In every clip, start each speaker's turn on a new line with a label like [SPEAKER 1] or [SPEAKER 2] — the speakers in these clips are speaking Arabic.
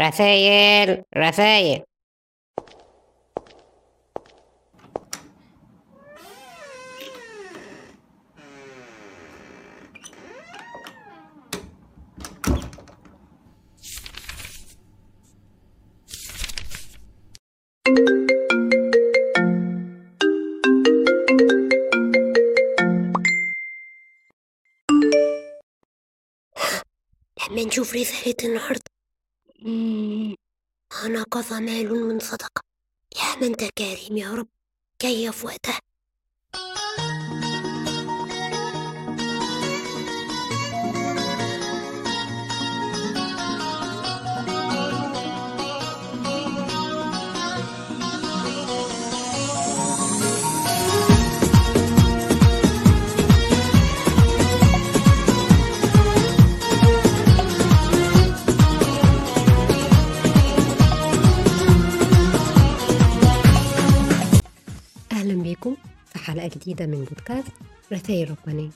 [SPEAKER 1] رسايل رسايل.
[SPEAKER 2] لما نشوف رسالة النهاردة. قضى مال من صدقة. يا من أنت كريم يا رب. في وقتها؟
[SPEAKER 3] حلقة جديدة من بودكاست رسائل ربانية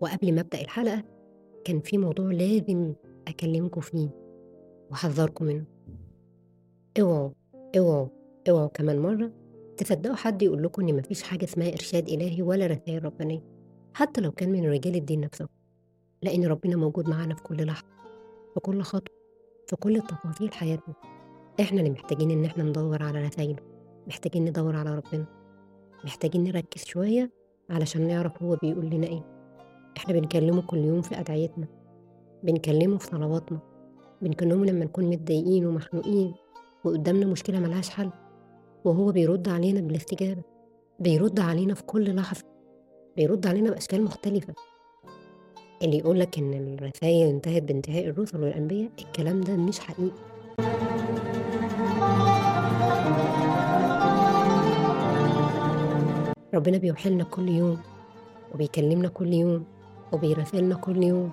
[SPEAKER 3] وقبل ما أبدأ الحلقة كان في موضوع لازم أكلمكم فيه وأحذركم منه. اوعوا اوعوا اوعوا كمان مرة تصدقوا حد يقول لكم إن مفيش حاجة اسمها إرشاد إلهي ولا رسائل ربانية حتى لو كان من رجال الدين نفسه. لأن ربنا موجود معانا في كل لحظة في كل خطوة في كل تفاصيل حياتنا. إحنا اللي محتاجين إن إحنا ندور على رسايله محتاجين ندور على ربنا محتاجين نركز شوية علشان نعرف هو بيقول لنا إيه. إحنا بنكلمه كل يوم في أدعيتنا بنكلمه في صلواتنا بنكلمه لما نكون متضايقين ومخنوقين وقدامنا مشكلة ملهاش حل وهو بيرد علينا بالاستجابة بيرد علينا في كل لحظة بيرد علينا بأشكال مختلفة. اللي يقولك إن الرسائل انتهت بانتهاء الرسل والأنبياء الكلام ده مش حقيقي. ربنا بيوحلنا كل يوم وبيكلمنا كل يوم وبيراسلنا كل يوم.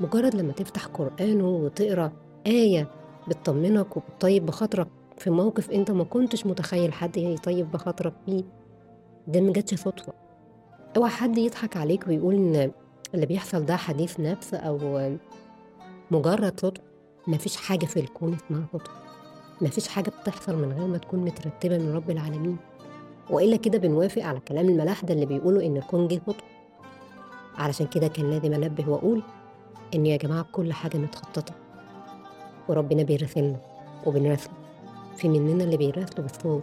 [SPEAKER 3] مجرد لما تفتح قرآنه وتقرأ آية بتطمنك وبتطيب بخاطرك في موقف أنت ما كنتش متخيل حد يطيب بخاطرك فيه ده مجتش صدفة. اوعى حد يضحك عليك ويقول إن اللي بيحصل ده حديث نفس أو مجرد صدفة مفيش حاجة في الكون اسمها صدفة. مفيش حاجة بتحصل من غير ما تكون مترتبة من رب العالمين. وإلا كده بنوافق على كلام الملاحدة اللي بيقولوا إن الكون جه صدفة. علشان كده كان لازم أنبه وأقول إن يا جماعة كل حاجة متخططة. وربنا بيراسلنا وبنراسله. في مننا اللي بيراسله بالصوت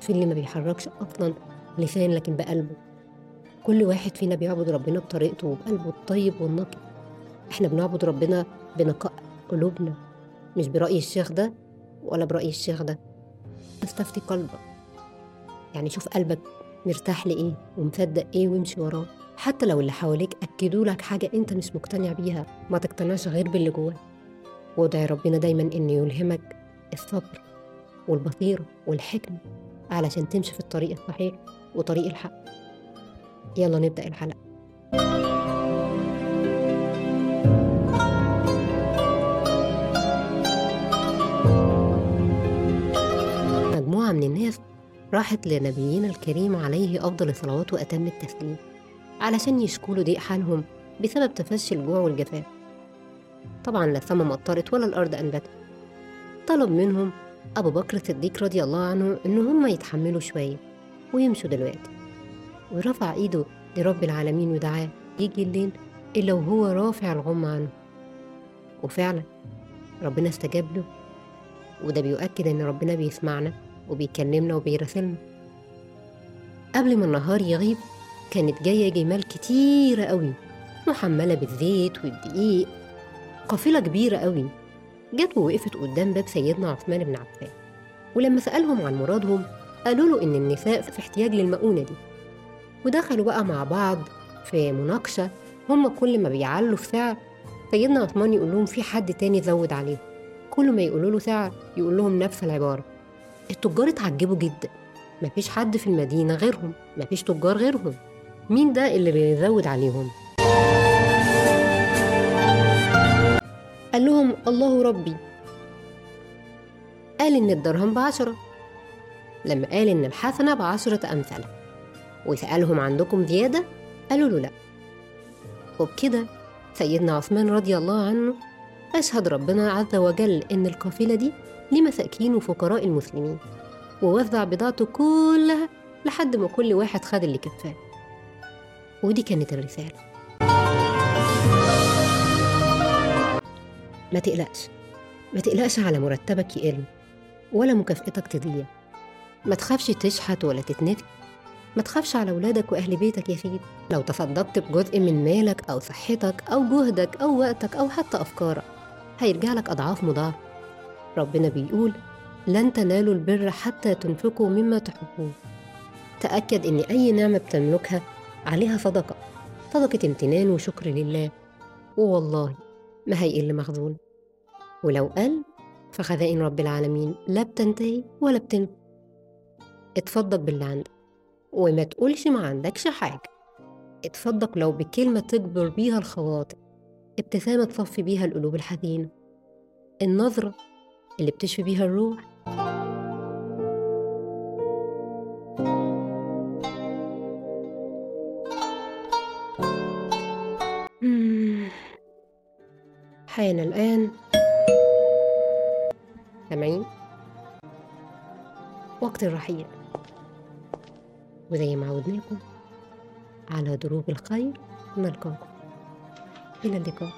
[SPEAKER 3] في اللي ما بيحركش أصلا لسان لكن بقلبه. كل واحد فينا بيعبد ربنا بطريقته وبقلبه الطيب والنقي. إحنا بنعبد ربنا بنقاء قلوبنا مش برأي الشيخ ده ولا برأي الشيخ ده. استفتي قلبك. يعني شوف قلبك مرتاح لإيه ومصدق إيه وامشي وراه. حتى لو اللي حواليك أكدوا لك حاجة أنت مش مقتنع بيها ما تقتنعش غير باللي جواك. وادعي ربنا دايما إنه يلهمك الصبر والبصيرة والحكمة علشان تمشي في الطريق الصحيح وطريق الحق. يلا نبدأ الحلقة. مجموعة من الناس راحت لنبينا الكريم عليه أفضل الصلوات وأتم التسليم علشان يشكوا له ضيق حالهم بسبب تفشي الجوع والجفاف. طبعا لا السما مطرت ولا الأرض أنبتت. طلب منهم أبو بكر الصديق رضي الله عنه إن هم يتحملوا شوية ويمشوا دلوقتي. ورفع إيده لرب العالمين ودعاه يجي الليل إلا وهو رافع الغمة عنه. وفعلا ربنا استجاب له وده بيؤكد إن ربنا بيسمعنا وبيكلمنا وبيراسلنا. قبل ما النهار يغيب كانت جاية جمال كتيرة قوي محملة بالزيت والدقيق قافلة كبيرة قوي. جت ووقفت قدام باب سيدنا عثمان بن عفان ولما سألهم عن مرادهم قالوا له إن النساء في احتياج للمؤونة دي. ودخلوا بقى مع بعض في مناقشة. هم كل ما بيعلوا في سعر سيدنا عثمان يقول لهم في حد تاني زود عليهم كل ما يقولوا له سعر يقول لهم نفس العبارة. التجار اتعجبوا جدا. مفيش حد في المدينة غيرهم. مفيش تجار غيرهم. مين ده اللي بيزود عليهم؟ قال لهم الله ربي. قال إن الدرهم بعشرة. لما قال إن الحسنة بعشرة أمثالها وسألهم عندكم زيادة؟ قالوا له لأ. وبكده سيدنا عثمان رضي الله عنه أشهد ربنا عز وجل إن القافلة دي لمساكين وفقراء المسلمين ووزع بضاعته كلها لحد ما كل واحد خد اللي كفاه. ودي كانت الرسالة. ما تقلقش. ما تقلقش على مرتبك يقل ولا مكافئتك تضيع. ما تخافش تشحت ولا تتنفي. ما تخافش على ولادك وأهل بيتك يا سيدي لو تصدقت بجزء من مالك أو صحتك أو جهدك أو وقتك أو حتى أفكارك هيرجع لك أضعاف مضاعفة ربنا بيقول لن تنالوا البر حتى تنفقوا مما تحبون. تأكد إن أي نعمة بتملكها عليها صدقة. صدقة امتنان وشكر لله. ووالله ما هيقل مخزون. ولو قل فخزائن رب العالمين لا بتنتهي ولا بتنفي اتصدق باللي عندك. وما تقولش ما عندكش حاجة. اتصدق لو بكلمة تجبر بيها الخواطر. ابتسامة تصفي بيها القلوب الحزينة. النظرة اللي بتشفي بيها الروح. حان الآن. سامعين؟ وقت الرحيل. وزي ما عودناكم على دروب الخير نلقاكم. إلى اللقاء.